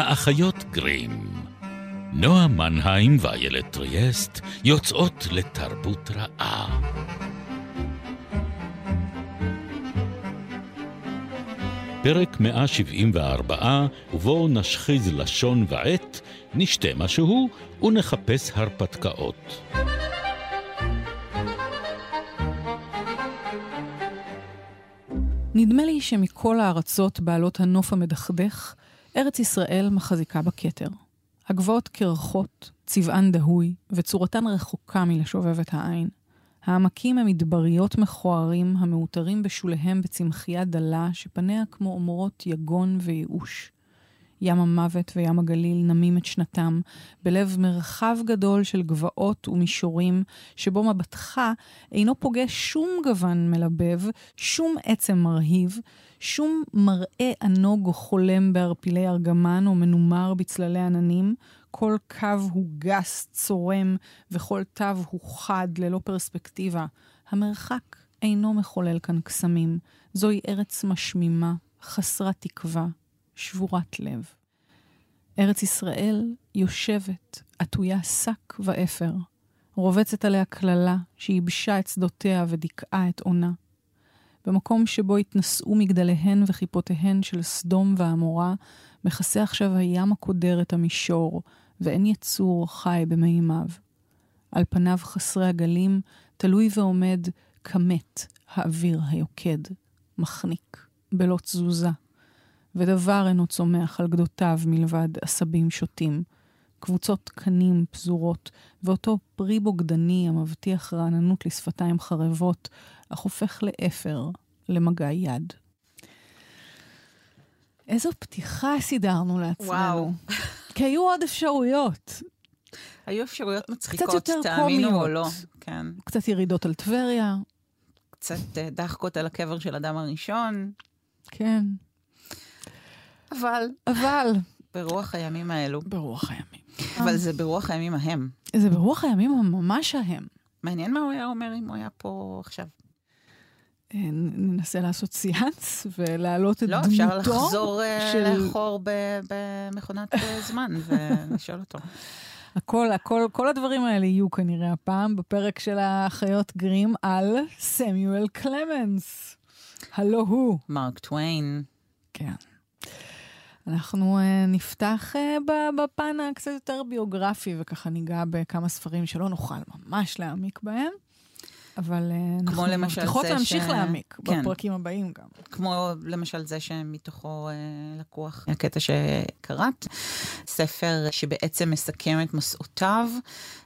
האחיות גרים. נועה מנהיים ואיילת טריאסט יוצאות לתרבות רעה. פרק 174, ובו נשחיז לשון ועט, נשתה משהו ונחפש הרפתקאות. נדמה לי שמכל הארצות בעלות הנוף המדכדך, ארץ ישראל מחזיקה בכתר. הגבעות קרחות, צבען דהוי, וצורתן רחוקה מלשובב את העין. העמקים הם מדבריות מכוערים, המעוטרים בשוליהם בצמחייה דלה, שפניה כמו אומרות יגון וייאוש. ים המוות וים הגליל נמים את שנתם, בלב מרחב גדול של גבעות ומישורים, שבו מבטך אינו פוגש שום גוון מלבב, שום עצם מרהיב, שום מראה ענוג או חולם בערפילי ארגמן או מנומר בצללי עננים, כל קו הוא גס, צורם, וכל תו הוא חד, ללא פרספקטיבה. המרחק אינו מחולל כאן קסמים. זוהי ארץ משמימה, חסרת תקווה, שבורת לב. ארץ ישראל יושבת, עטויה שק ואפר. רובצת עליה קללה שייבשה את שדותיה ודיכאה את עונה. במקום שבו התנשאו מגדליהן וכיפותיהן של סדום ועמורה, מכסה עכשיו הים הקודר את המישור, ואין יצור חי במימיו. על פניו חסרי הגלים, תלוי ועומד כמת האוויר היוקד, מחניק, בלא תזוזה. ודבר אינו צומח על גדותיו מלבד עשבים שוטים. קבוצות קנים פזורות, ואותו פרי בוגדני המבטיח רעננות לשפתיים חרבות, אך הופך לאפר, למגע יד. איזו פתיחה סידרנו לעצמנו. וואו. כי היו עוד אפשרויות. היו אפשרויות מצחיקות, קצת יותר תאמינו או קומיות. לא. כן. קצת ירידות על טבריה, קצת אה, דחקות על הקבר של אדם הראשון, כן. אבל אבל, ברוח הימים האלו. ברוח הימים. אבל זה ברוח הימים ההם. זה ברוח הימים הממש ההם. מעניין מה הוא היה אומר אם הוא היה פה עכשיו. אה, ננסה לעשות סיאנס ולהעלות את לא, דמותו אפשר לחזור אה, של לאחור ב- במכונת אה, זמן ולשאול אותו. הכל, הכל, כל הדברים האלה יהיו כנראה הפעם בפרק של האחיות גרים על סמיואל קלמנס. הלו הוא. מרק טוויין. כן. אנחנו uh, נפתח ב- בפן הקצת יותר ביוגרפי, וככה ניגע בכמה ספרים שלא נוכל ממש להעמיק בהם, אבל uh, אנחנו מבטיחות להמשיך ש- להעמיק כן. בפרקים הבאים גם. כמו למשל זה שמתוכו אה, לקוח הקטע שקראת, ספר שבעצם מסכם את מסעותיו,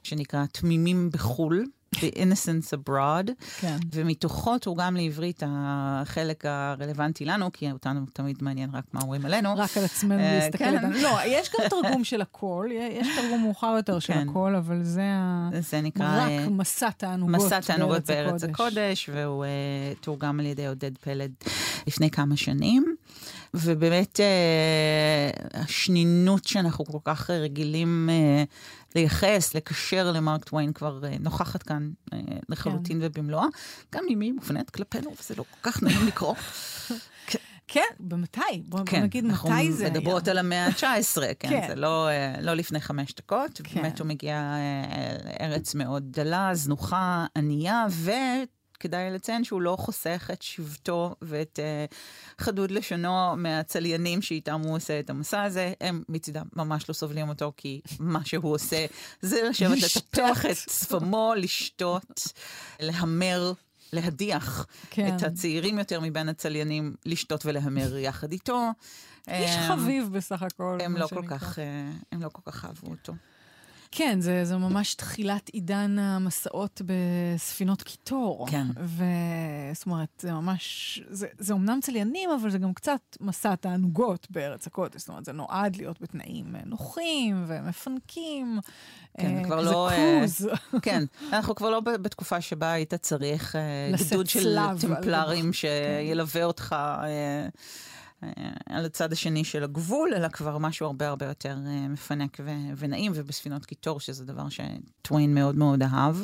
שנקרא תמימים בחו"ל. The Innocence Abroad, כן. ומתוכו תורגם לעברית החלק הרלוונטי לנו, כי אותנו תמיד מעניין רק מה אומרים עלינו. רק על עצמנו אה, להסתכל כן. עלינו. לא, יש גם תרגום של הכל, יש תרגום מאוחר יותר של כן. הכל, אבל זה ה... זה נקרא... רק אה, מסע תענוגות מסע תענוגות בארץ הקודש. הקודש, והוא uh, תורגם על ידי עודד פלד לפני כמה שנים. ובאמת השנינות שאנחנו כל כך רגילים לייחס, לקשר למרק טוויין כבר uh, נוכחת כאן uh, לחלוטין כן. ובמלואה, גם אם היא מופנית כלפינו, וזה לא כל כך נעים לקרוא. כן, במתי? בוא בוא כן, נגיד אנחנו מתי זה היה. מדברות על המאה ה-19, כן, כן. זה לא, אה, לא לפני חמש דקות. כן. באמת הוא מגיע אה, לארץ מאוד דלה, זנוחה, ענייה, וכדאי לציין שהוא לא חוסך את שבטו ואת אה, חדוד לשונו מהצליינים שאיתם הוא עושה את המסע הזה. הם מצידם ממש לא סובלים אותו, כי מה שהוא עושה זה לשבת. לטפח את שפמו, לשתות, להמר. להדיח כן. את הצעירים יותר מבין הצליינים לשתות ולהמר יחד איתו. איש אה, חביב בסך הכל. הם לא כל. כך, אה, הם לא כל כך אהבו אותו. כן, זה, זה ממש תחילת עידן המסעות בספינות קיטור. כן. וזאת אומרת, זה ממש, זה, זה אומנם צליינים, אבל זה גם קצת מסע תענוגות בארץ הקודש. זאת אומרת, זה נועד להיות בתנאים אה, נוחים ומפנקים. כן, אה, כבר לא, אה, קרוז. כן, אנחנו כבר לא בתקופה שבה היית צריך אה, גדוד של טמפלרים גבך. שילווה אותך אה, אה, על הצד השני של הגבול, אלא כבר משהו הרבה הרבה יותר אה, מפנק ו- ונעים, ובספינות קיטור, שזה דבר שטוויין מאוד מאוד אהב.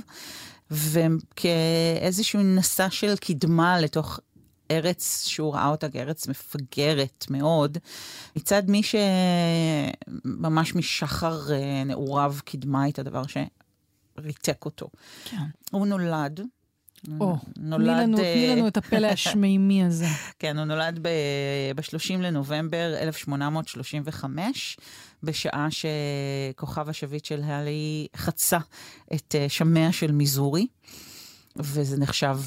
וכאיזשהו מסע של קדמה לתוך ארץ שהוא ראה אותה כארץ מפגרת מאוד, מצד מי שממש משחר אה, נעוריו קידמה את הדבר שריתק אותו. כן. הוא נולד. או, תני לנו, תני לנו את הפלא השמימי הזה. כן, הוא נולד ב-30 לנובמבר 1835, בשעה שכוכב השביט של האלי חצה את שמיה של מיזורי, וזה נחשב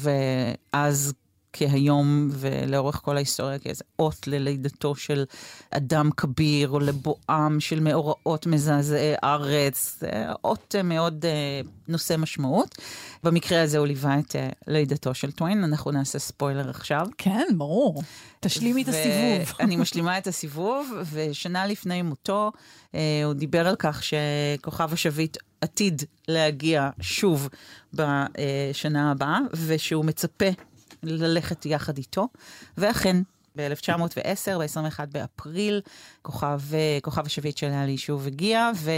אז כהיום ולאורך כל ההיסטוריה כאיזה אות ללידתו של אדם כביר או לבואם של מאורעות מזעזעי ארץ, זה אות מאוד uh, נושא משמעות. במקרה הזה הוא ליווה את uh, לידתו של טוויין, אנחנו נעשה ספוילר עכשיו. כן, ברור. תשלימי את הסיבוב. אני משלימה את הסיבוב, ושנה לפני מותו uh, הוא דיבר על כך שכוכב השביט עתיד להגיע שוב בשנה הבאה, ושהוא מצפה ללכת יחד איתו, ואכן, ב-1910, ב-21 באפריל, כוכב, כוכב השביעית של היה שוב הגיע, ו...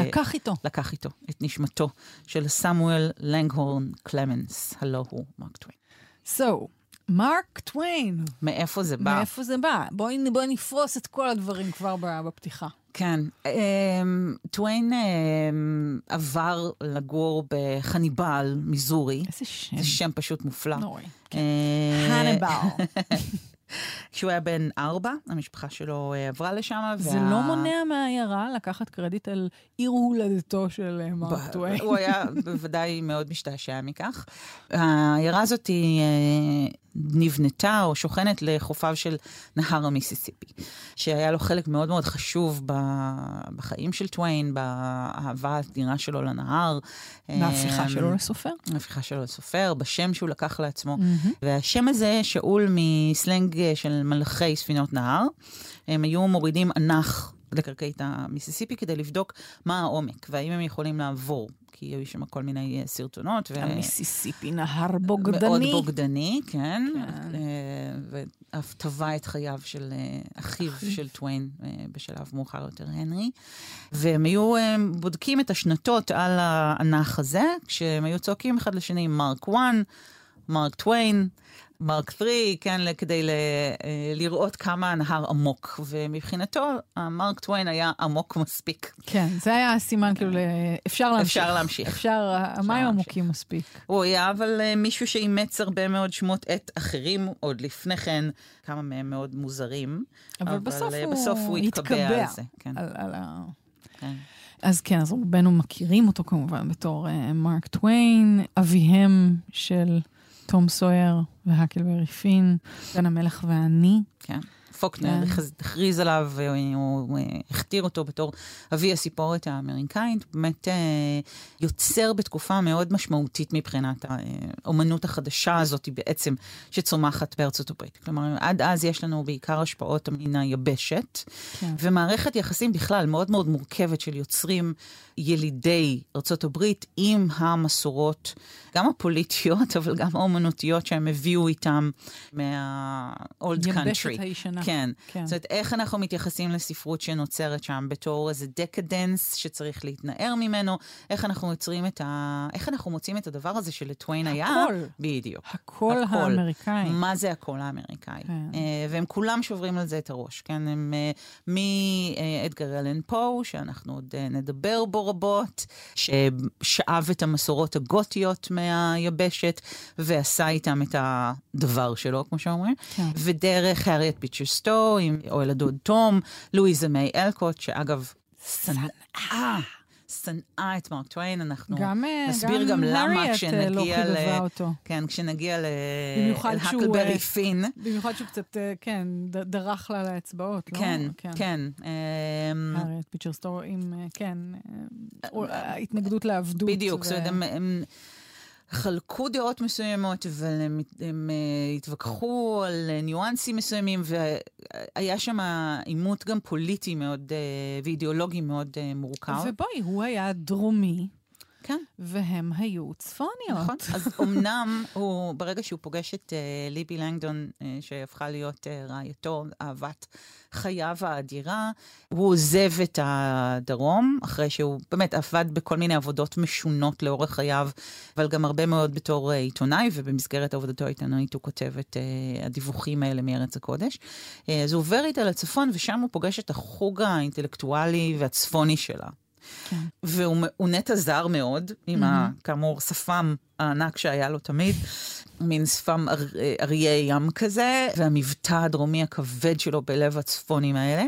לקח איתו. לקח איתו את נשמתו של סמואל לנגהורן קלמנס, הלו הוא מרק טוויין. So, מרק טוויין. מאיפה זה בא? מאיפה זה בא? בואי בוא נפרוס את כל הדברים כבר בפתיחה. כן. אמ, טוויין אמ, עבר לגור בחניבל, מיזורי. איזה שם. זה שם פשוט מופלא. נוראי. כן. הניבל. כשהוא היה בן ארבע, המשפחה שלו אה, עברה לשם. זה וה... לא מונע מהעיירה לקחת קרדיט על עיר הולדתו של אה, מרק טוויין. הוא היה בוודאי מאוד משתעשע מכך. העיירה הזאת היא אה, נבנתה או שוכנת לחופיו של נהר המיסיסיפי, שהיה לו חלק מאוד מאוד חשוב בחיים של טוויין, באהבה האדירה שלו לנהר. בהפיכה שלו לסופר. בהפיכה שלו לסופר, בשם שהוא לקח לעצמו. Mm-hmm. והשם הזה שאול מסלנג של מלכי ספינות נהר. הם היו מורידים אנח לקרקעית המיסיסיפי כדי לבדוק מה העומק והאם הם יכולים לעבור. כי היו שם כל מיני סרטונות. ו... המיסיסיפי נהר בוגדני. מאוד בוגדני, כן. כן. ואף טבע את חייו של אחיו של טוויין בשלב מאוחר יותר, הנרי. והם היו בודקים את השנתות על האנח הזה, כשהם היו צועקים אחד לשני, מרק 1, מרק טוויין. מרק 3, כן, כדי ל, אה, לראות כמה הנהר עמוק. ומבחינתו, מרק טוויין היה עמוק מספיק. כן, זה היה הסימן, כאילו, אפשר להמשיך. אפשר להמשיך. אפשר, המים עמוקים מספיק. הוא היה אבל אה, מישהו שאימץ הרבה מאוד שמות עט אחרים עוד לפני כן, כמה מהם מאוד מוזרים. אבל, אבל בסוף, אה, הוא, בסוף הוא התקבע על זה. כן. על, על ה... כן. אז כן, אז רובנו מכירים אותו כמובן בתור uh, מרק טוויין, אביהם של... תום סויר והקלברי פין, בן המלך ואני. כן. פוקנר כן. הכריז עליו, הוא הכתיר אותו בתור אבי הסיפורת האמריקאית, באמת אה, יוצר בתקופה מאוד משמעותית מבחינת האומנות החדשה הזאת בעצם, שצומחת בארצות הברית. כלומר, עד אז יש לנו בעיקר השפעות מן היבשת, כן. ומערכת יחסים בכלל מאוד מאוד מורכבת של יוצרים ילידי ארצות הברית עם המסורות, גם הפוליטיות, אבל גם האומנותיות שהם הביאו איתם מה-old country. הישנה. כן. כן. זאת אומרת, איך אנחנו מתייחסים לספרות שנוצרת שם בתור איזה דקדנס שצריך להתנער ממנו, איך אנחנו יוצרים את ה... איך אנחנו מוצאים את הדבר הזה שלטוויין היה. הכל. בדיוק. הקול הכל. האמריקאי. מה זה הקול האמריקאי. כן. Uh, והם כולם שוברים על זה את הראש, כן? הם uh, מאדגר אלן פה, שאנחנו עוד uh, נדבר בו רבות, ששאב את המסורות הגותיות מהיבשת, ועשה איתם את הדבר שלו, כמו שאומרים, כן. ודרך הארייט ביצ'ר סטו, עם אוהל הדוד תום, לואיזה מיי אלקוט, שאגב, שנאה. שנאה את מרק טוויין, אנחנו גם, נסביר גם, גם למה כשנגיע לא ל... אותו. כן, כשנגיע להאקלברי פין. במיוחד שהוא קצת, כן, דרך לה לאצבעות, לא? כן, כן. כן. הארייט ביצ'ר סטו עם, כן, התנגדות לעבדות. בדיוק, זאת אומרת. חלקו דעות מסוימות, אבל הם, הם uh, התווכחו על uh, ניואנסים מסוימים, והיה שם עימות גם פוליטי מאוד, uh, ואידיאולוגי מאוד uh, מורכב. ובואי, הוא היה דרומי. כן. והם היו צפוניות. נכון. אז אמנם הוא, ברגע שהוא פוגש את uh, ליבי לנגדון, uh, שהפכה להיות uh, רעייתו, אהבת חייו האדירה, הוא עוזב את הדרום, אחרי שהוא באמת עבד בכל מיני עבודות משונות לאורך חייו, אבל גם הרבה מאוד בתור uh, עיתונאי, ובמסגרת עבודתו העיתונאית הוא כותב את uh, הדיווחים האלה מארץ הקודש. Uh, אז הוא עובר איתה לצפון, ושם הוא פוגש את החוג האינטלקטואלי והצפוני שלה. כן. והוא נטע זר מאוד, עם mm-hmm. כאמור שפם הענק שהיה לו תמיד, מין שפם אר, אריה ים כזה, והמבטא הדרומי הכבד שלו בלב הצפונים האלה.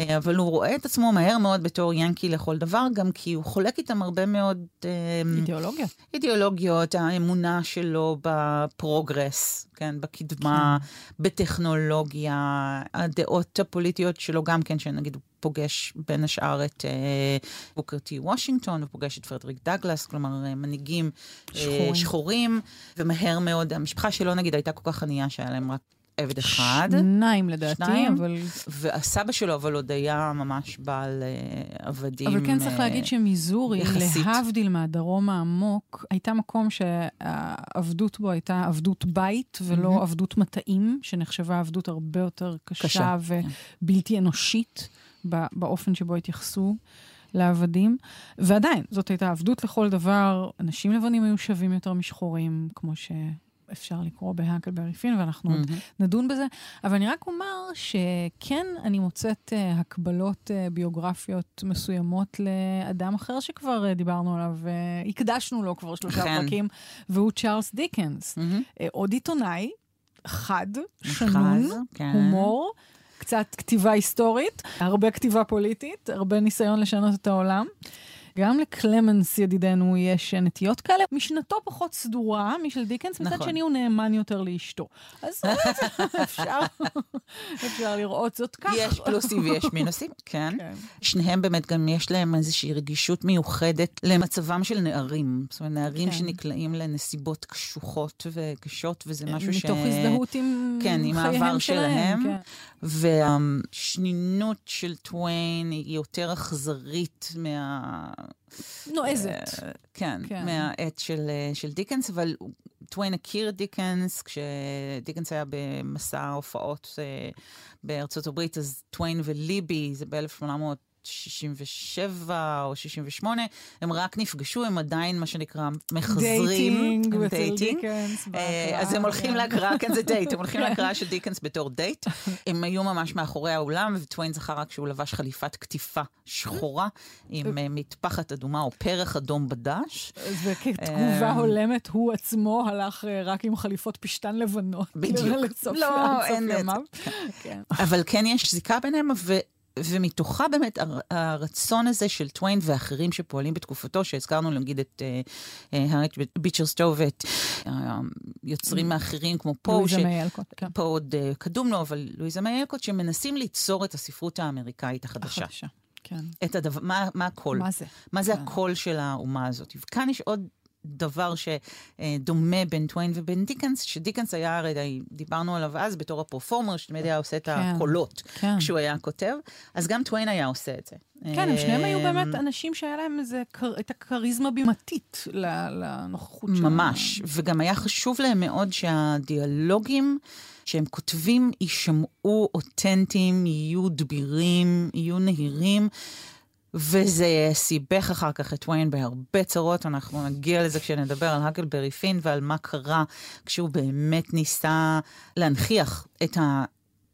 אה, אבל הוא רואה את עצמו מהר מאוד בתור ינקי לכל דבר, גם כי הוא חולק איתם הרבה מאוד... אה, אידיאולוגיות. אידיאולוגיות, האמונה שלו בפרוגרס, כן, בקדמה, כן. בטכנולוגיה, הדעות הפוליטיות שלו גם כן, שנגיד פוגש בין השאר את אה, בוקר טי וושינגטון, הוא פוגש את פרדריק דגלס, כלומר מנהיגים שחורים. שחורים, ומהר מאוד, המשפחה שלו נגיד הייתה כל כך ענייה שהיה להם רק עבד אחד. שניים לדעתי, שניים, אבל... והסבא שלו אבל עוד היה ממש בעל uh, עבדים. אבל כן צריך להגיד שמיזורי, להבדיל מהדרום העמוק, הייתה מקום שהעבדות בו הייתה עבדות בית ולא mm-hmm. עבדות מטעים, שנחשבה עבדות הרבה יותר קשה, קשה ובלתי כן. אנושית באופן שבו התייחסו. לעבדים, ועדיין, זאת הייתה עבדות לכל דבר, אנשים לבנים היו שווים יותר משחורים, כמו ש... אפשר לקרוא בהאקלברי פין, ואנחנו mm-hmm. נדון בזה. אבל אני רק אומר שכן, אני מוצאת uh, הקבלות uh, ביוגרפיות מסוימות לאדם אחר שכבר uh, דיברנו עליו, uh, הקדשנו לו כבר שלושה כן. פרקים, והוא צ'ארלס דיקנס. Mm-hmm. Uh, עוד עיתונאי, חד, שנון, כן. הומור. קצת כתיבה היסטורית, הרבה כתיבה פוליטית, הרבה ניסיון לשנות את העולם. גם לקלמנס ידידנו יש נטיות כאלה. משנתו פחות סדורה משל דיקנס, מצד נכון. שני הוא נאמן יותר לאשתו. אז אפשר, אפשר לראות זאת ככה. יש פלוסים ויש מינוסים, כן. כן. שניהם באמת גם יש להם איזושהי רגישות מיוחדת למצבם של נערים. זאת אומרת, נערים כן. שנקלעים לנסיבות קשוחות וקשות, וזה משהו מתוך ש... מתוך הזדהות עם כן, עם העבר שלהם. כן. והשנינות של טוויין היא יותר אכזרית מה... נועזת. Uh, כן, כן, מהעט של, uh, של דיקנס, אבל טוויין הכיר את דיקנס, כשדיקנס היה במסע הופעות uh, בארצות הברית, אז טוויין וליבי, זה ב-1800... 67 או 68, הם רק נפגשו, הם עדיין מה שנקרא מחזרים. dating, dating. אה, אז הם הולכים כן. להקראה, כן זה דייט, הם הולכים כן. להקראה של דיקנס בתור דייט. הם היו ממש מאחורי האולם, וטוויין זכר רק שהוא לבש חליפת קטיפה שחורה, עם אה, מטפחת אדומה או פרח אדום בדש. וכתגובה אה, הולמת, הוא עצמו הלך רק עם חליפות פשטן לבנות. בדיוק. לא, אין... כן. אבל כן יש זיקה ביניהם, ומתוכה באמת הרצון הזה של טוויין ואחרים שפועלים בתקופתו, שהזכרנו נגיד את הארי uh, ביצ'ר סטו ואת היוצרים האחרים כמו פה, לואיזה מאי אלקוט, כן. פה עוד קדום לו, אבל לואיזה מאי אלקוט, שמנסים ליצור את הספרות האמריקאית החדשה. החדשה. כן. את הדבר, מה, מה הקול? מה זה? מה זה כן. הקול של האומה הזאת? וכאן יש עוד דבר שדומה בין טוויין ובין דיקנס, שדיקנס היה, הרי דיברנו עליו אז בתור הפרפורמר, שתמיד היה עושה את כן, הקולות כן. כשהוא היה כותב, אז גם טוויין היה עושה את זה. כן, הם שניהם היו באמת אמ, אנשים שהיה להם איזה, את הכריזמה בימתית לנוכחות שלהם. ממש, וגם היה חשוב להם מאוד שהדיאלוגים שהם כותבים יישמעו אותנטיים, יהיו דבירים, יהיו נהירים. וזה סיבך אחר כך את וויין בהרבה צרות, אנחנו נגיע לזה כשנדבר על הקלברי פין ועל מה קרה כשהוא באמת ניסה להנכיח את ה...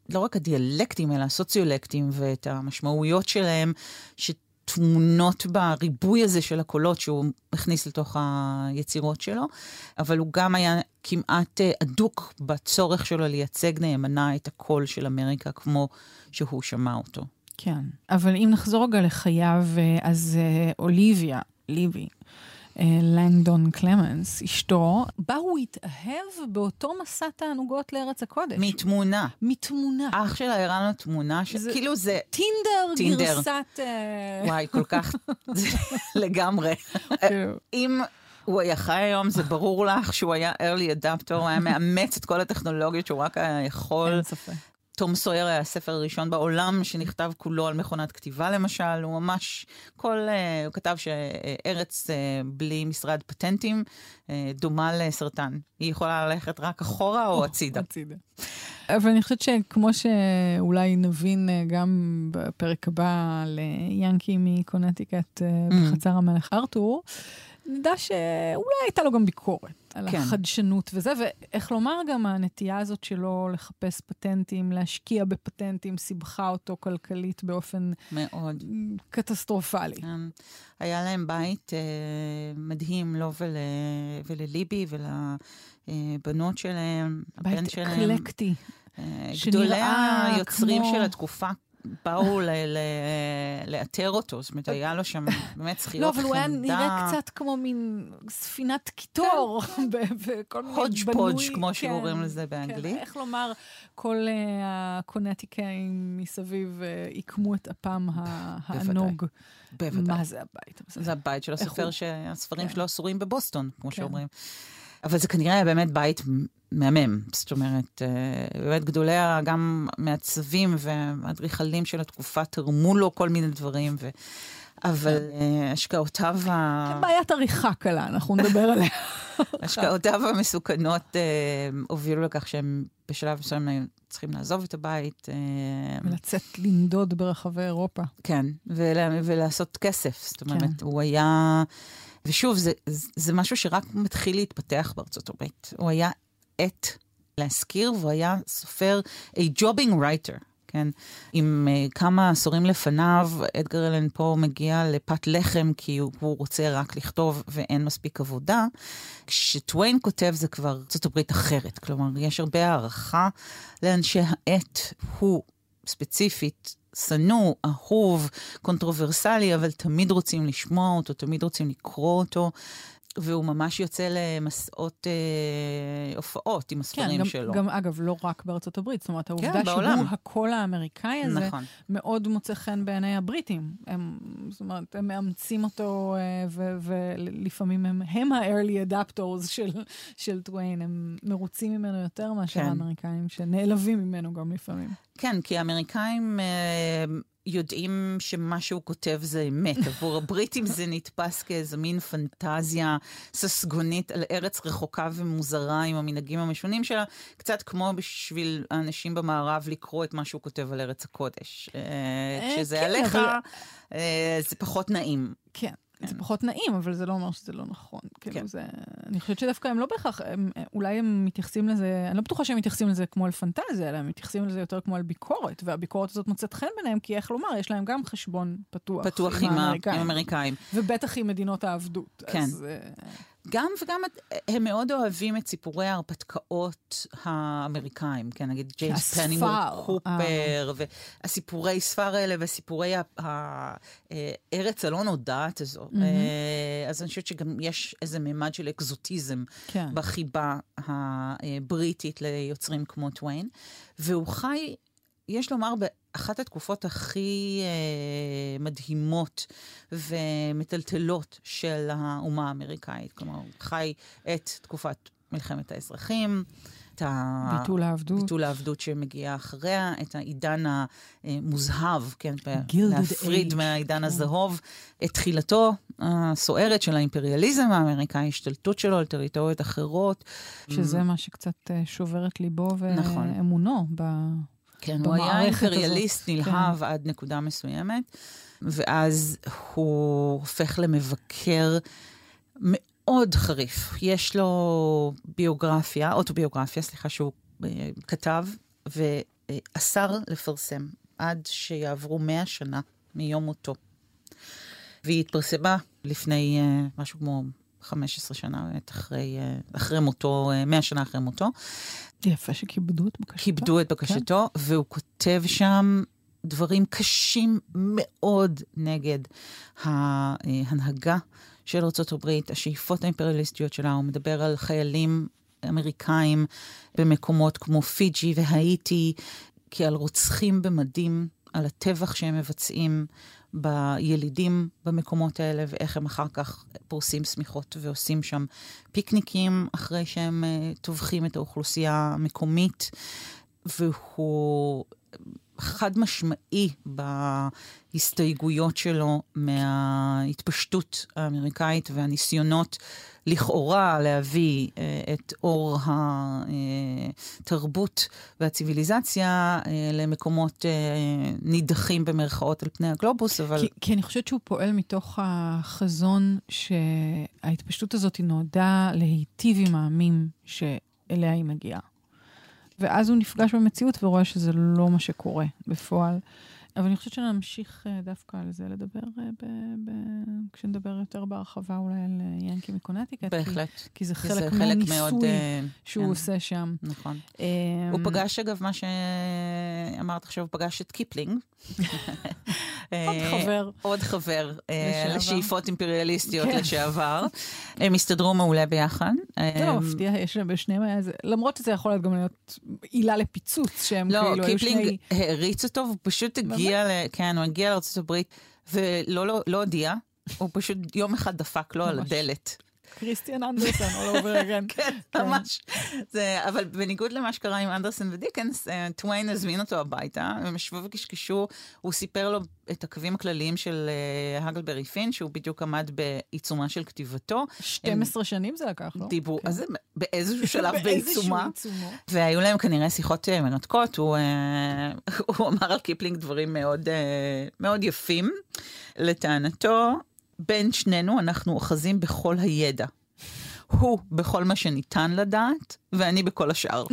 לא רק הדיאלקטים, אלא הסוציולקטים ואת המשמעויות שלהם, שטמונות בריבוי הזה של הקולות שהוא הכניס לתוך היצירות שלו, אבל הוא גם היה כמעט אדוק בצורך שלו לייצג נאמנה את הקול של אמריקה כמו שהוא שמע אותו. כן, אבל אם נחזור רגע לחייו, אה, אז אה, אוליביה, ליבי, אה, לנגדון קלמנס, אשתו, בה הוא התאהב באותו מסע תענוגות לארץ הקודש. מתמונה. מתמונה. אח שלה הראה לו תמונה, שכאילו זה... טינדר, טינדר. גרסת... וואי, כל כך... לגמרי. כאילו. אם... הוא היה חי היום, זה ברור לך שהוא היה early adapter, הוא היה מאמץ את כל הטכנולוגיות שהוא רק היה יכול. אין ספק. תום סויר היה הספר הראשון בעולם שנכתב כולו על מכונת כתיבה למשל, הוא ממש, כל, uh, הוא כתב שארץ uh, בלי משרד פטנטים uh, דומה לסרטן. היא יכולה ללכת רק אחורה או הצידה. הצידה. אבל אני חושבת שכמו שאולי נבין גם בפרק הבא ליאנקי מקונטיקט mm. בחצר המלך ארתור, נדע שאולי הייתה לו גם ביקורת על כן. החדשנות וזה, ואיך לומר גם, הנטייה הזאת שלו לחפש פטנטים, להשקיע בפטנטים, סיבכה אותו כלכלית באופן... מאוד. קטסטרופלי. כן. היה להם בית אה, מדהים, לו ול, ולליבי ולבנות שלהם, הבן שלהם. בית אקלקטי. אה, גדולי היוצרים כמו... של התקופה באו לאתר אותו, זאת אומרת, היה לו שם באמת שכיות חמדה. לא, אבל הוא היה נראה קצת כמו מין ספינת קיטור, וכל מיני בנוי. hodge podge, כמו שקוראים לזה כן, באנגלית. איך לומר, כל אה, הקונטיקאים מסביב עיקמו אה, את אפם הענוג. בוודאי. מה זה הבית? זה הבית של הסופר שהספרים כן. שלו אסורים בבוסטון, כמו כן. שאומרים. אבל זה כנראה היה באמת בית מהמם. זאת אומרת, אה, באמת גדולי גם מעצבים והאדריכלים של התקופה תרמו לו כל מיני דברים, ו... אבל כן. השקעותיו ה... כן, בעיית עריכה קלה, אנחנו נדבר עליה. השקעותיו המסוכנות אה, הובילו לכך שהם בשלב מסוים צריכים לעזוב את הבית. אה, ולצאת לנדוד ברחבי אירופה. כן, ולעשות כסף. זאת אומרת, כן. הוא היה... ושוב, זה, זה משהו שרק מתחיל להתפתח בארצות הברית. הוא היה עט להזכיר, והוא היה סופר, a jobbing writer. כן? עם uh, כמה עשורים לפניו, אדגר אלן פה מגיע לפת לחם כי הוא, הוא רוצה רק לכתוב ואין מספיק עבודה. כשטוויין כותב זה כבר ארצות הברית אחרת. כלומר, יש הרבה הערכה לאנשי העט. הוא ספציפית שנוא, אהוב, קונטרוברסלי, אבל תמיד רוצים לשמוע אותו, תמיד רוצים לקרוא אותו. והוא ממש יוצא למסעות אה, הופעות עם הספרים כן, גם, שלו. גם, אגב, לא רק בארצות הברית, זאת אומרת, העובדה כן, שהוא הקול האמריקאי הזה, נכון. מאוד מוצא חן בעיני הבריטים. הם, זאת אומרת, הם מאמצים אותו, אה, ולפעמים הם, הם ה-early adapters של, של טוויין, הם מרוצים ממנו יותר מאשר כן. האמריקאים, שנעלבים ממנו גם לפעמים. כן, כי האמריקאים... אה, יודעים שמה שהוא כותב זה אמת. עבור הבריטים זה נתפס כאיזו מין פנטזיה ססגונית על ארץ רחוקה ומוזרה עם המנהגים המשונים שלה, קצת כמו בשביל האנשים במערב לקרוא את מה שהוא כותב על ארץ הקודש. אה, אה, כשזה כן, עליך, אה, זה פחות נעים. כן. כן. זה פחות נעים, אבל זה לא אומר שזה לא נכון. כאילו כן. זה... אני חושבת שדווקא הם לא בהכרח, הם, אולי הם מתייחסים לזה, אני לא בטוחה שהם מתייחסים לזה כמו על פנטזיה, אלא הם מתייחסים לזה יותר כמו על ביקורת, והביקורת הזאת מוצאת חן ביניהם, כי איך לומר, יש להם גם חשבון פתוח, פתוח עם, עם האמריקאים. עם האמריקאים. ובטח עם מדינות העבדות. כן. אז, גם וגם הם מאוד אוהבים את סיפורי ההרפתקאות האמריקאים, כן, נגיד ג'יימס פנימור קופר, אה. והסיפורי ספר האלה וסיפורי הארץ הלא נודעת הזו. Mm-hmm. אז אני חושבת שגם יש איזה מימד של אקזוטיזם כן. בחיבה הבריטית ליוצרים כמו טוויין, והוא חי, יש לומר, אחת התקופות הכי אה, מדהימות ומטלטלות של האומה האמריקאית. כלומר, חי את תקופת מלחמת האזרחים, את ה... ביטול העבדות. ביטול העבדות שמגיעה אחריה, את העידן המוזהב, כן, להפריד מהעידן כן. הזהוב, את תחילתו הסוערת של האימפריאליזם האמריקאי, השתלטות שלו על טריטוריות אחרות. שזה מה שקצת אה, שובר את ליבו נכון. ואמונו נכון. ב... כן, הוא היה אימפריאליסט נלהב כן. עד נקודה מסוימת, ואז הוא הופך למבקר מאוד חריף. יש לו ביוגרפיה, אוטוביוגרפיה, סליחה, שהוא אה, כתב ואסר לפרסם עד שיעברו מאה שנה מיום מותו. והיא התפרסמה לפני uh, משהו כמו 15 שנה, אחרי, uh, אחרי מותו, uh, 100 שנה אחרי מותו. יפה שכיבדו את בקשתו. כיבדו את בקשתו, כן. והוא כותב שם דברים קשים מאוד נגד ההנהגה של ארה"ב, השאיפות האימפריאליסטיות שלה. הוא מדבר על חיילים אמריקאים במקומות כמו פיג'י והאיטי, כעל רוצחים במדים, על הטבח שהם מבצעים. בילידים במקומות האלה, ואיך הם אחר כך פורסים שמיכות ועושים שם פיקניקים אחרי שהם uh, טובחים את האוכלוסייה המקומית. והוא חד משמעי בהסתייגויות שלו מההתפשטות האמריקאית והניסיונות לכאורה להביא אה, את אור התרבות והציוויליזציה אה, למקומות אה, נידחים במרכאות על פני הגלובוס, אבל... כי, כי אני חושבת שהוא פועל מתוך החזון שההתפשטות הזאת נועדה להיטיב עם העמים שאליה היא מגיעה. ואז הוא נפגש במציאות ורואה שזה לא מה שקורה בפועל. אבל אני חושבת שנמשיך אה, דווקא על זה לדבר אה, ב, ב, כשנדבר יותר בהרחבה אולי על אה, ינקי מקונטיקט. בהחלט. כי, כי זה חלק מהניסוי מאוד, שהוא כן. עושה שם. נכון. הוא פגש אגב מה שאמרת עכשיו, הוא פגש את קיפלינג. עוד חבר. עוד חבר לשאיפות אימפריאליסטיות כן. לשעבר. הם הסתדרו מעולה ביחד. זה לא מפתיע, יש להם בשניהם היה איזה, למרות שזה יכול להיות גם להיות עילה לפיצוץ, שהם לא, כאילו היו שני... לא, קיפלינג העריץ אותו, הוא פשוט הגיע... ל... כן, הוא הגיע הברית ולא לא, לא הודיע, הוא פשוט יום אחד דפק לו על הדלת. כריסטיאן אנדרסון, all over again. כן, ממש. זה, אבל בניגוד למה שקרה עם אנדרסון ודיקנס, אה, טוויין הזמין אותו הביתה, הם ישבו וקשקשו, הוא סיפר לו את הקווים הכלליים של uh, האקלברי פין, שהוא בדיוק עמד בעיצומה של כתיבתו. 12 הם... שנים זה לקח, לא? דיברו, כן. אז באיזשהו שלב בעיצומה. והיו להם כנראה שיחות uh, מרתקות, הוא, אמר על קיפלינג דברים מאוד, מאוד יפים. לטענתו, בין שנינו אנחנו אוחזים בכל הידע. הוא בכל מה שניתן לדעת, ואני בכל השאר.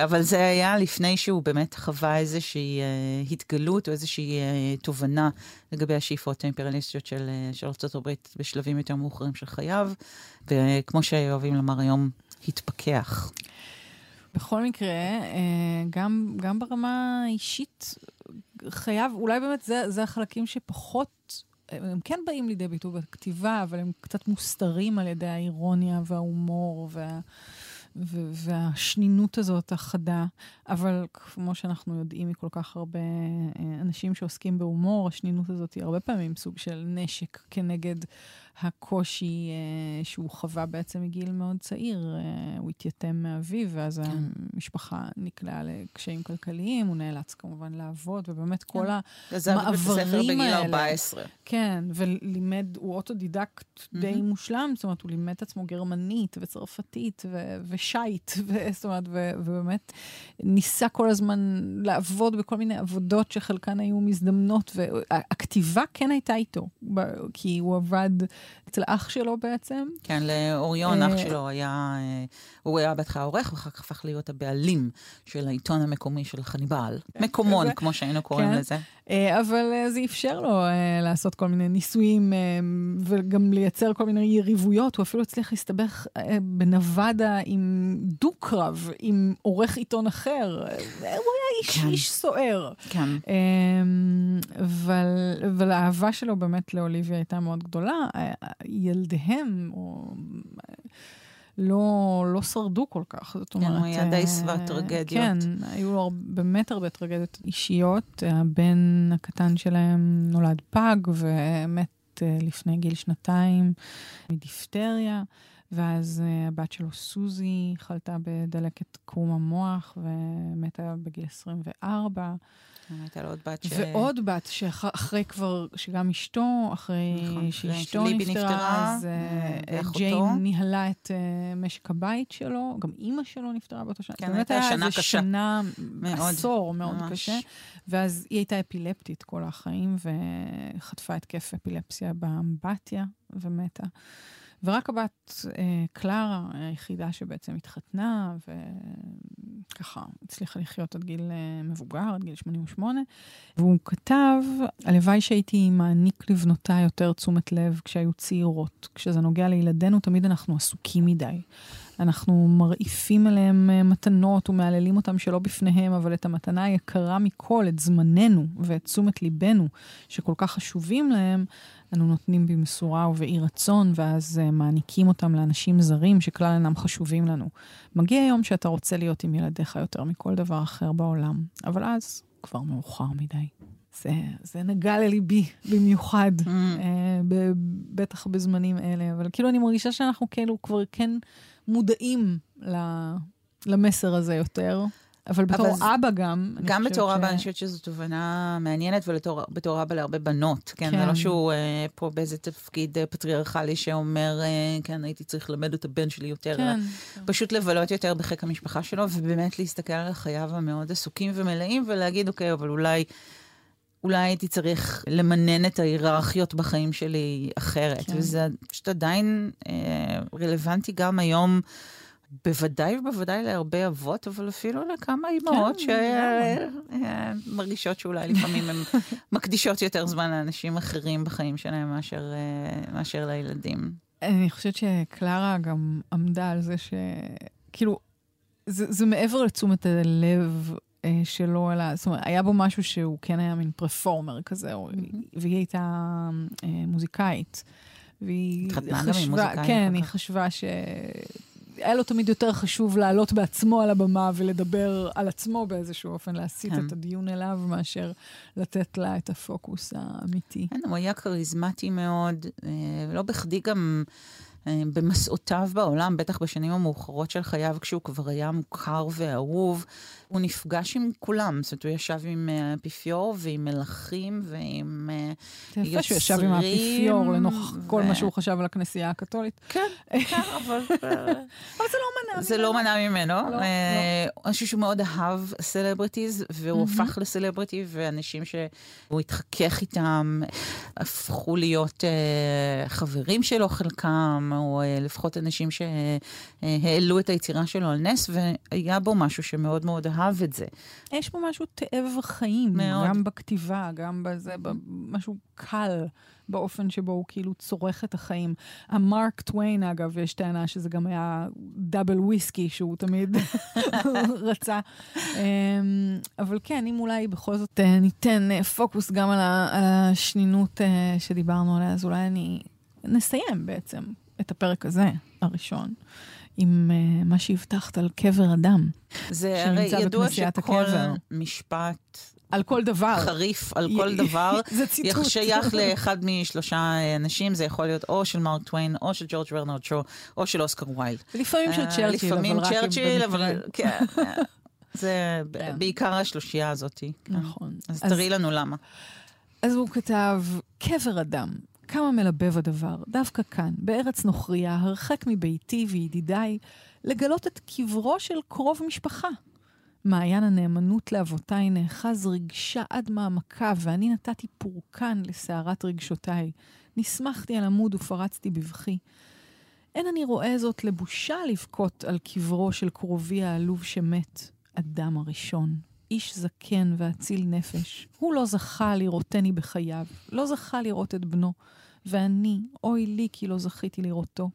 אבל זה היה לפני שהוא באמת חווה איזושהי uh, התגלות או איזושהי uh, תובנה לגבי השאיפות האימפריאליסטיות של, uh, של ארה"ב בשלבים יותר מאוחרים של חייו, וכמו שאוהבים לומר היום, התפכח. בכל מקרה, גם, גם ברמה האישית, חייב, אולי באמת זה, זה החלקים שפחות, הם כן באים לידי ביטוי בכתיבה, אבל הם קצת מוסתרים על ידי האירוניה וההומור וה... והשנינות הזאת החדה, אבל כמו שאנחנו יודעים מכל כך הרבה אה, אנשים שעוסקים בהומור, השנינות הזאת היא הרבה פעמים סוג של נשק כנגד הקושי אה, שהוא חווה בעצם מגיל מאוד צעיר. אה, הוא התייתם מאביו, ואז כן. המשפחה נקלעה לקשיים כלכליים, הוא נאלץ כמובן לעבוד, ובאמת כן. כל המעברים האלה. בגיל 14. כן, ולימד, הוא אוטודידקט mm-hmm. די מושלם, זאת אומרת, הוא לימד את עצמו גרמנית וצרפתית ו- ושייט, ו- זאת אומרת, ו- ובאמת ניסה כל הזמן לעבוד בכל מיני עבודות שחלקן היו מזדמנות, והכתיבה כן הייתה איתו, כי הוא עבד... אצל אח שלו בעצם. כן, לאוריון, אח אה, שלו היה, אה, הוא היה בהתחלה עורך, ואחר כך הפך להיות הבעלים של העיתון המקומי של חניבל. כן, מקומון, כמו שהיינו קוראים כן. לזה. אה, אבל זה אפשר לו לעשות כל מיני ניסויים וגם לייצר כל מיני יריבויות. הוא אפילו הצליח להסתבך בנבדה עם דו-קרב, עם עורך עיתון אחר. הוא היה איש, כן. איש סוער. כן. אבל, אבל האהבה שלו באמת לאוליביה הייתה מאוד גדולה. ילדיהם, או... לא, לא שרדו כל כך, זאת אומרת... כן, הוא היה די שבע טרגדיות. כן, היו לו באמת הרבה טרגדיות אישיות. הבן הקטן שלהם נולד פג ומת אה, לפני גיל שנתיים מדיפטריה, ואז אה, הבת שלו סוזי חלתה בדלקת קרום המוח ומתה בגיל 24. הייתה לו עוד בת ש... ועוד בת שאחרי כבר, שגם אשתו, אחרי נכון, שאשתו נפטרה, נפטרה, אז אה, ג'יין ניהלה את uh, משק הבית שלו, גם אימא שלו נפטרה באותו שנה. כן, הייתה שנה קשה. שנה, מאוד, עשור מאוד ממש. קשה. ואז היא הייתה אפילפטית כל החיים, וחטפה התקף אפילפסיה באמבטיה, ומתה. ורק הבת אה, קלרה, היחידה שבעצם התחתנה, וככה הצליחה לחיות עד גיל אה, מבוגר, עד גיל 88. והוא כתב, הלוואי שהייתי מעניק לבנותיי יותר תשומת לב כשהיו צעירות. כשזה נוגע לילדינו, תמיד אנחנו עסוקים מדי. אנחנו מרעיפים עליהם אה, מתנות ומהללים אותם שלא בפניהם, אבל את המתנה היקרה מכל, את זמננו ואת תשומת ליבנו, שכל כך חשובים להם, אנו נותנים במשורה ובאי רצון, ואז uh, מעניקים אותם לאנשים זרים שכלל אינם חשובים לנו. מגיע יום שאתה רוצה להיות עם ילדיך יותר מכל דבר אחר בעולם, אבל אז כבר מאוחר מדי. זה, זה נגע לליבי במיוחד, mm. uh, ב, בטח בזמנים אלה, אבל כאילו אני מרגישה שאנחנו כאילו כבר כן מודעים ל... למסר הזה יותר. אבל בתור אבל אבא גם, גם בתור ש- אבא, אני חושבת שזו תובנה מעניינת, ובתור אבא להרבה בנות, כן? זה כן. לא שהוא אה, פה באיזה תפקיד אה, פטריארכלי שאומר, אה, כן, הייתי צריך ללמד את הבן שלי יותר. כן. פשוט לבלות יותר בחיק המשפחה שלו, ובאמת להסתכל על חייו המאוד עסוקים ומלאים, ולהגיד, אוקיי, אבל אולי... אולי הייתי צריך למנן את ההיררכיות בחיים שלי אחרת. כן. וזה פשוט עדיין אה, רלוונטי גם היום, בוודאי ובוודאי להרבה אבות, אבל אפילו לכמה אימהות כן, שמרגישות שאולי לפעמים הן מקדישות יותר זמן לאנשים אחרים בחיים שלהם מאשר, אה, מאשר לילדים. אני חושבת שקלרה גם עמדה על זה ש... כאילו, זה, זה מעבר לתשומת הלב אה, שלו, אלא, זאת אומרת, היה בו משהו שהוא כן היה מין פרפורמר כזה, או, והיא הייתה אה, מוזיקאית. והיא מוזיקאי כן, היא. חשבה ש... היה לו תמיד יותר חשוב לעלות בעצמו על הבמה ולדבר על עצמו באיזשהו אופן, להסיט כן. את הדיון אליו, מאשר לתת לה את הפוקוס האמיתי. כן, הוא היה כריזמטי מאוד, אה, ולא בכדי גם אה, במסעותיו בעולם, בטח בשנים המאוחרות של חייו, כשהוא כבר היה מוכר ואהוב, הוא נפגש עם כולם. זאת אומרת, הוא ישב עם אה, האפיפיור ועם מלכים ועם אה, זה יפה שהוא ישב עם האפיפיור לנוכח כל ו- מה שהוא חשב על הכנסייה הקתולית. כן, כן, אבל... אבל זה לא מנע זה לא מנע ממנו. לא, אה, אני חושבת שהוא מאוד אהב סלבריטיז, והוא. הפך לסלבריטי, ואנשים שהוא התחכך איתם הפכו להיות אה, חברים שלו חלקם, או אה, לפחות אנשים שהעלו את היצירה שלו על נס, והיה בו משהו שמאוד מאוד אהב את זה. יש פה משהו תאב חיים, מאוד. גם בכתיבה, גם בזה, משהו קל באופן שבו הוא כאילו צורך את החיים. המרק טוויין, אגב, יש טענה שזה גם היה דאבל וויסקי שהוא תמיד רצה. אמ, אבל כן, אם אולי בכל זאת אה, ניתן אה, פוקוס גם על השנינות אה, שדיברנו עליה, אז אולי אני... נסיים בעצם את הפרק הזה, הראשון, עם אה, מה שהבטחת על קבר אדם. זה הרי ידוע שכל הקבר. משפט על כל דבר. חריף על כל דבר, זה ציטוט. שייך לאחד משלושה אנשים, זה יכול להיות או של מרק טוויין, או של ג'ורג' ורנרד שו, או של אוסקר ויילד. לפעמים של אה, צ'רצ'יל, לפעמים אבל רק אם צ'רצ'יל. אבל כן. אה, זה כן. בעיקר השלושייה הזאת. כן. נכון. אז- תראי לנו למה. אז הוא כתב, קבר אדם, כמה מלבב הדבר, דווקא כאן, בארץ נוכריה, הרחק מביתי וידידיי, לגלות את קברו של קרוב משפחה. מעיין הנאמנות לאבותיי נאחז רגשה עד מעמקה, ואני נתתי פורקן לסערת רגשותיי. נסמכתי על עמוד ופרצתי בבכי. אין אני רואה זאת לבושה לבכות על קברו של קרובי העלוב שמת, אדם הראשון. איש זקן ואציל נפש. הוא לא זכה לראותני בחייו, לא זכה לראות את בנו. ואני, אוי לי כי לא זכיתי לראותו.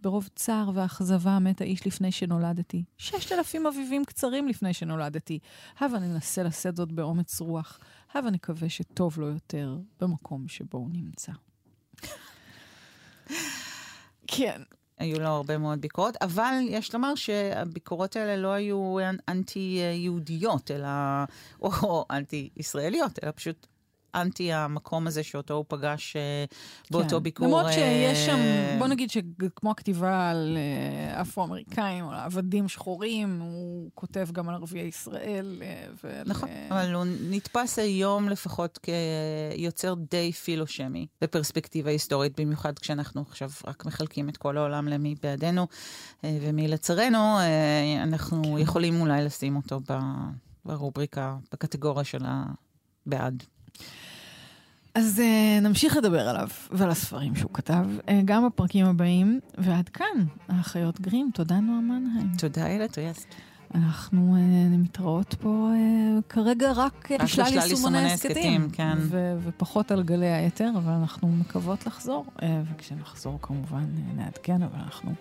ברוב צער ואכזבה מת האיש לפני שנולדתי. ששת אלפים אביבים קצרים לפני שנולדתי. הבה ננסה לשאת זאת באומץ רוח. הבה נקווה שטוב לו יותר במקום שבו הוא נמצא. כן. היו לו הרבה מאוד ביקורות, אבל יש לומר שהביקורות האלה לא היו אנטי-יהודיות, אלא, או, אנטי-ישראליות, אלא פשוט אנטי המקום הזה שאותו הוא פגש אה, באותו כן. ביקור. למרות שיש שם, אה, בוא נגיד שכמו הכתיבה על אה, אפרו-אמריקאים או על עבדים שחורים, הוא כותב גם על ערביי ישראל. ועל, נכון, אבל הוא נתפס היום לפחות כיוצר די פילושמי בפרספקטיבה היסטורית, במיוחד כשאנחנו עכשיו רק מחלקים את כל העולם למי בעדינו אה, ומי לצרינו, אנחנו כן. יכולים אולי לשים אותו ב- ברובריקה, בקטגוריה של הבעד. אז uh, נמשיך לדבר עליו ועל הספרים שהוא כתב, uh, גם בפרקים הבאים, ועד כאן, האחיות גרים, תודה נועה מנהיים. תודה, איילת ריאסט. אנחנו uh, מתראות פה uh, כרגע רק uh, בשלל יישומוני הסכתים, כן. ו- ופחות על גלי היתר, אבל אנחנו מקוות לחזור, uh, וכשנחזור כמובן uh, נעדכן, אבל אנחנו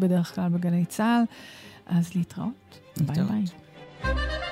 בדרך כלל בגלי צה"ל, אז להתראות. ביי להתראות. ביי.